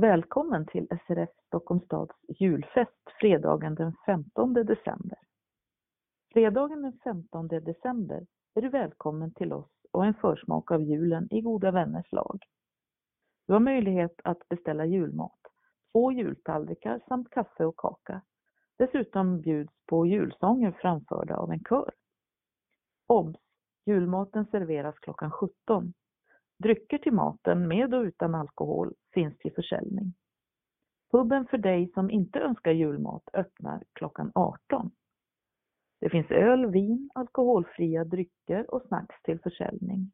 Välkommen till SRF Stockholms stads julfest fredagen den 15 december. Fredagen den 15 december är du välkommen till oss och en försmak av julen i goda vänners lag. Du har möjlighet att beställa julmat, två jultallrikar samt kaffe och kaka. Dessutom bjuds på julsånger framförda av en kör. Obs! Julmaten serveras klockan 17. Drycker till maten med och utan alkohol finns till försäljning. Puben för dig som inte önskar julmat öppnar klockan 18. Det finns öl, vin, alkoholfria drycker och snacks till försäljning.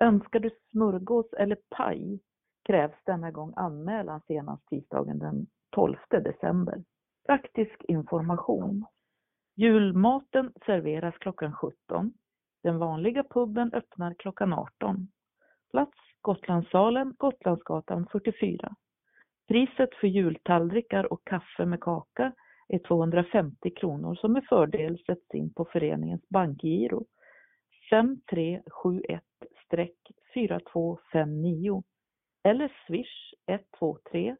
Önskar du smörgås eller paj krävs denna gång anmälan senast tisdagen den 12 december. Praktisk information. Julmaten serveras klockan 17. Den vanliga puben öppnar klockan 18. Plats Gotlandssalen, Gotlandsgatan 44. Priset för jultallrikar och kaffe med kaka är 250 kronor som med fördel sätts in på föreningens bankgiro 5371-4259 eller swish 123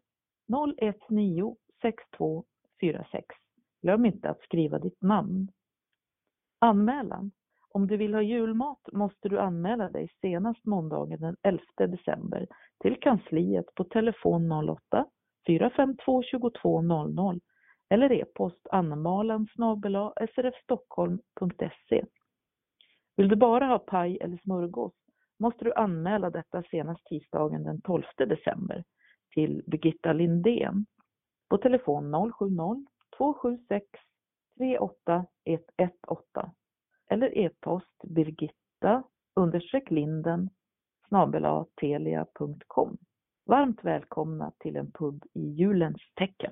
019 6246. Glöm inte att skriva ditt namn. Anmälan om du vill ha julmat måste du anmäla dig senast måndagen den 11 december till kansliet på telefon 08 452 2200 eller e-post annamalan srfstockholm.se. Vill du bara ha paj eller smörgås måste du anmäla detta senast tisdagen den 12 december till Birgitta Lindén på telefon 070 276 38118 birgitta linden telia.com. Varmt välkomna till en pub i julens tecken.